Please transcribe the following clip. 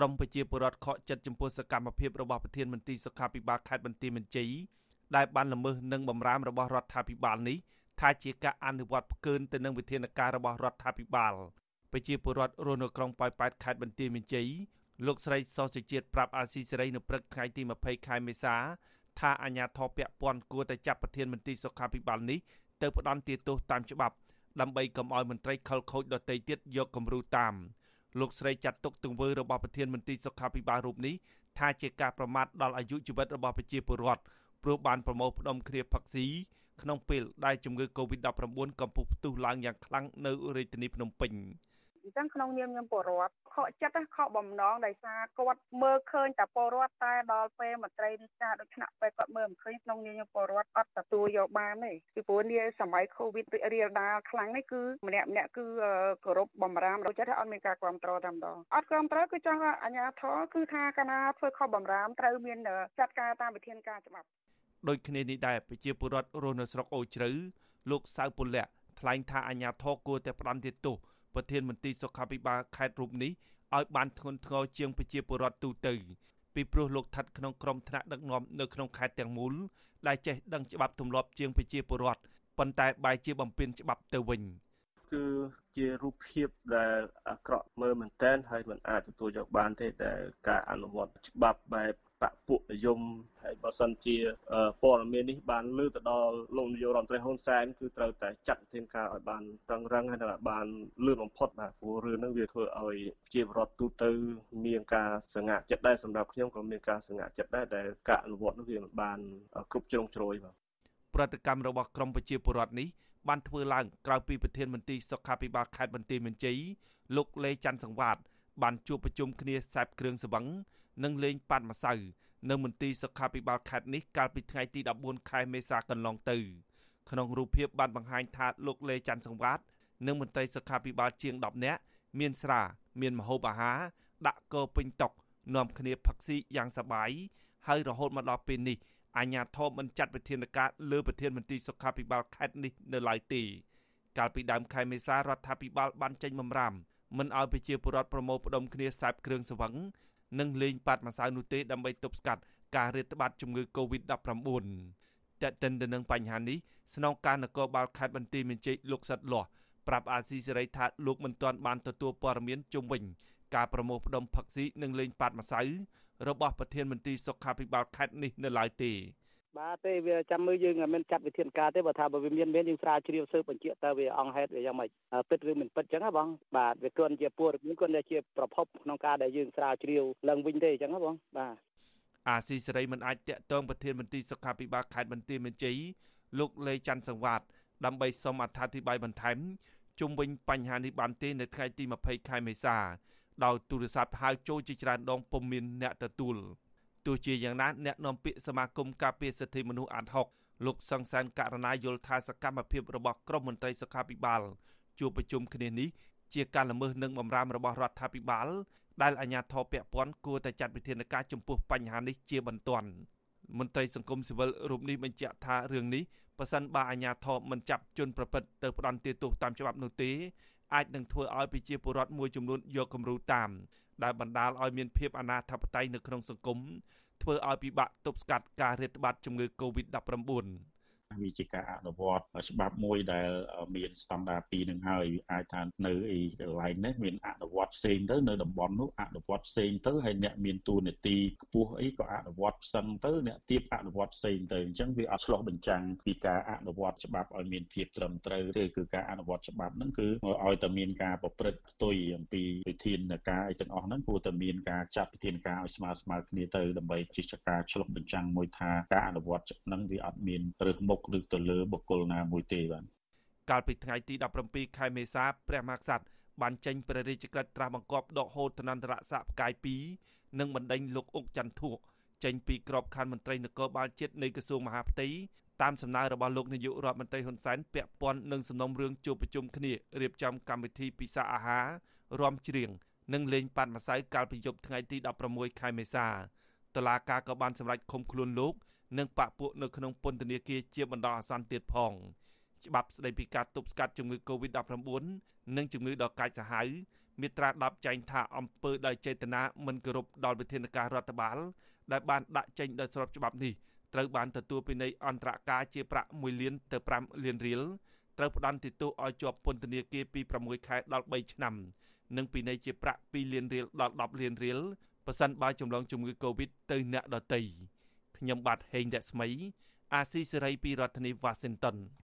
ក្រមប្រជាពលរដ្ឋខកចិត្តចំពោះសកម្មភាពរបស់ប្រធានមន្ត្រីសុខាភិបាលខេត្តបន្ទាយមានជ័យដែលបានល្មើសនឹងបំរាមរបស់រដ្ឋាភិបាលនេះថាជាការអនុវត្តផ្កើនទៅនឹងវិធានការរបស់រដ្ឋាភិបាលប្រជាពលរដ្ឋរស់នៅក្រុងប៉ោយប៉ែតខេត្តបន្ទាយមានជ័យលោកស្រីសសុជាតិប្រាប់អាស៊ីសេរីនៅព្រឹកថ្ងៃទី20ខែមេសាថាអាញាធរពពាន់គួរតែចាប់ប្រធានមន្ត្រីសុខាភិបាលនេះទៅផ្ដន់ទាទោសតាមច្បាប់ដើម្បីកុំឲ្យមន្ត្រីខលខូចដទៃទៀតយកគំរូតាម លោកស្រីចាត់ទុកទង្វើរបស់ប្រធានមន្ត្រីសុខាភិបាលរូបនេះថាជាការប្រមាថដល់អាយុជីវិតរបស់ប្រជាពលរដ្ឋព្រោះបានប្រមូលផ្ដុំគ្នាផឹកស៊ីក្នុងពេលដែលជំងឺ Covid-19 កំពុងផ្ទុះឡើងយ៉ាងខ្លាំងនៅរាជធានីភ្នំពេញ។ អញ្ចឹងក្នុងនាមខ្ញុំពលរដ្ឋខកចិត្តខកបំណងដោយសារគាត់មើលឃើញតែពលរដ្ឋតែដល់ពេលមន្ត្រីរាជការដូចថ្នាក់ពេលគាត់មើលមិនឃើញក្នុងនាមខ្ញុំពលរដ្ឋអត់ទទួលយកបានទេពីព្រោះនាសម័យ Covid រីករាលដាលខ្លាំងនេះគឺម្នាក់ម្នាក់គឺគោរពបំរាមដូចចិត្តអត់មានការគ្រប់គ្រងតែម្ដងអត់គ្រប់គ្រងគឺចង់អាជ្ញាធរគឺថាកាលណាធ្វើខុសបំរាមត្រូវមានចាត់ការតាមវិធានការច្បាប់ដូចគ្នានេះដែរប្រជាពលរដ្ឋរស់នៅស្រុកអូជ្រៅលោកសៅពលៈថ្លែងថាអាញាធរគួរតែផ្ដន់ទោស ប្រធានមន្ត្រីសុខាភិបាលខេត្តរូបនេះឲ្យបានធ្ងន់ធ្ងរជាងប្រជាពលរដ្ឋទូទៅពីព្រោះលោកស្ថិតក្នុងក្រុមថ្នាក់ដឹកនាំនៅក្នុងខេត្តទាំងមូលដែលចេះដឹងច្បាប់ទម្លាប់ជាងប្រជាពលរដ្ឋប៉ុន្តែបែរជាបំពេញច្បាប់ទៅវិញគឺជារូបភាពដែលអាក្រក់មើលមែនតែនហើយមិនអាចទទួលយកបានទេដែលការអនុវត្តច្បាប់បែប បពពួកនិយមហើយបើសិនជាព័ត៌មាននេះបានលើទៅដល់លោកនាយករដ្ឋមន្ត្រីហ៊ុនសែនគឺត្រូវតែចាត់វិធានការឲ្យបានតឹងរឹងហើយនឹងបានលឿនបំផុតបាទព្រោះរឿងហ្នឹងវាធ្វើឲ្យជាបរដ្ឋទូទៅមានការសង្ហាចិត្តដែរសម្រាប់ខ្ញុំក៏មានការសង្ហាចិត្តដែរដែលការអនុវត្តនោះវាមិនបានគ្រប់ជ្រុងជ្រោយបាទប្រតិកម្មរបស់ក្រមប្រជាពលរដ្ឋនេះបានធ្វើឡើងក្រោយពីប្រធានមន្ត្រីសុខាភិបាលខេត្តបន្ទាយមានជ័យលោកលេច័ន្ទសង្វាត បានជួបប្រជុំគ្នាខ្សែបគ្រឿងសង្វឹងនិងលេងប៉ាត់ម្សៅនៅមន្ទីរសុខាភិបាលខេត្តនេះកាលពីថ្ងៃទី14ខែមេសាកន្លងទៅក្នុងរូបភាពបានបង្ហាញថាលោកលេច័ន្ទសង្វាតនិងមន្ត្រីសុខាភិបាលជាង10នាក់មានស្រា មានម្ហូបអាហារដាក់កោពេញតុកនាំគ្នាផឹកស៊ីយ៉ាងសប្បាយហើយរហូតមកដល់ពេលនេះអាជ្ញាធរមិនចាត់វិធានការលើប្រធានមន្ត្រីសុខាភិបាលខេត្តនេះនៅឡើយទេកាលពីដើមខែមេសារដ្ឋាភិបាលបានចេញបំរាម មិនឲ្យប្រជាពលរដ្ឋប្រមូលផ្ដុំគ្នាសាបគ្រឿងសង្វឹងនិងលេងប៉ាត់ម្សៅនោះទេដើម្បីទប់ស្កាត់ការរាតត្បាតជំងឺ Covid-19 តើតិនទៅនឹងបញ្ហានេះស្នងការនគរបាលខេត្តបន្ទាយមានជ័យលោកសិតលាស់ប្រាប់អាស៊ីសេរីថាលោកមិនទាន់បានទទួលព័ត៌មានជុំវិញការប្រមូលផ្ដុំផឹកស៊ីនិងលេងប៉ាត់ម្សៅរបស់ប្រធានមន្ត្រីសុខាភិបាលខេត្តនេះនៅឡើយទេ បាទទេវាចាំមើលយើងមិនចាត់វិធានការទេបើថាបើវាមានមានយើងស្រាវជ្រាវស៊ើបបញ្ជាក់តើវាអង្គហេតុយ៉ាងម៉េចពិតឬមិនពិតអញ្ចឹងណាបងបាទវាគ្រាន់ជាពួរមានគ្រាន់តែជាប្រភពក្នុងការដែលយើងស្រាវជ្រាវឡើងវិញទេអញ្ចឹងណាបងបាទអាស៊ីសេរីមិនអាចតាក់ទងប្រធានមន្ត្រីសុខាភិបាលខេត្តបន្ទាយមានជ័យលោកលេច័ន្ទសង្វាតដើម្បីសូមអត្ថាធិប្បាយបន្ថែមជុំវិញបញ្ហានេះបានទេនៅថ្ងៃទី20ខែមេសាដោយទូរស័ព្ទហៅចូលជាច្រើនដងពុំមានអ្នកទទួល ទោះជាយ៉ាងណាអ្នកនាំពាក្យសមាគមការពារសិទ្ធិមនុស្សអាត់ហុកលោកសង្សានករណីយល់ថាសកម្មភាពរបស់ក្រមមន្ត្រីសុខាភិបាលជួបប្រជុំគ្នានេះជាការល្មើសនឹងបំរាមរបស់រដ្ឋាភិបាលដែលអាជ្ញាធរពាក់ព័ន្ធគួរតែចាត់វិធានការចំពោះបញ្ហានេះជាបន្ទាន់មន្ត្រីសង្គមស៊ីវិលរូបនេះបញ្ជាក់ថារឿងនេះប៉ះសិនបើអាជ្ញាធរមិនចាប់ជនប្រព្រឹត្តទៅផ្ដន្ទាទោសតាមច្បាប់នោះទេ អាចនឹងធ្វើឲ្យប្រជាពលរដ្ឋមួយចំនួនយកគំរូតាមដែលបណ្ដាលឲ្យមានភាពអនាធបត័យនៅក្នុងសង្គមធ្វើឲ្យពិបាកទប់ស្កាត់ការរាតត្បាតជំងឺ Covid-19 វាជាការអនុវត្តច្បាប់មួយដែលមានស្តង់ដារ2នឹងហើយអាចថានៅអីកន្លែងនេះមានអនុវត្តផ្សេងទៅនៅតំបន់នោះអនុវត្តផ្សេងទៅហើយអ្នកមានតួនាទីខ្ពស់អីក៏អនុវត្តផ្សឹងទៅអ្នកទៀតអនុវត្តផ្សេងទៅអញ្ចឹងវាអត់ឆ្លោះបញ្ចាំងពីការអនុវត្តច្បាប់ឲ្យមានភាពត្រឹមត្រូវទេគឺការអនុវត្តច្បាប់ហ្នឹងគឺឲ្យតែមានការប្រព្រឹត្តផ្ទុយអំពីវិធានការអីទាំងអស់ហ្នឹងគួរតែមានការចាត់វិធានការឲ្យស្មើស្មើគ្នាទៅដើម្បីជាការឆ្លុះបញ្ចាំងមួយថាការអនុវត្តហ្នឹងវាអត់មានរើសមុខឬទៅលើបុគ្គលណាមួយទេបាទកាលពីថ្ងៃទី17ខែមេសាព្រះមហាក្សត្របានចេញព្រះរាជក្រឹត្យត្រាស់បង្គាប់ដកហូតឋានន្តរស័ក្តិផ្កាយ2និងបណ្ដេញលោកអុកចន្ទធុចេញពីក្របខ័ណ្ឌមន្ត្រីនគរបាលជាតិនៃក្រសួងមហាផ្ទៃតាមសំណើរបស់លោកនាយករដ្ឋមន្ត្រីហ៊ុនសែនពាក់ព័ន្ធនឹងសំណុំរឿងជួបប្រជុំគ្នារៀបចំកម្មវិធីពិសាអាហាររំច្រៀងនិងលេងប៉ាត់ម្សៅកាលពីយប់ថ្ងៃទី16ខែមេសាតុលាការក៏បានសម្រេចឃុំខ្លួនលោក និងបពពួកនៅក្នុងពន្ធនាគារជាបណ្ដោះអាសន្នទៀតផងច្បាប់ស្តីពីការទប់ស្កាត់ជំងឺ Covid-19 និងជំងឺដកាចសាហាវមាត្រា10ចែងថាអំពើដោយចេតនាមិនគោរពដល់វិធានការរដ្ឋបាល ដែលបានដាក់ចេញដោយស្របច្បាប់នេះត្រូវបានទទួលពិន័យអន្តរការជាប្រាក់1លានទៅ5លានរៀលត្រូវផ្ដន្ទាទោសឲ្យជាប់ពន្ធនាគារពី6ខែដល់3ឆ្នាំ និងពិន័យជាប្រាក់2លានរៀលដល់10លានរៀលប៉ះសិនបើចម្លងជំងឺ Covid ទៅអ្នកដទៃ ខ្ញុំបាទហេងរស្មី អាស៊ីសេរីពីរដ្ឋធានី Washington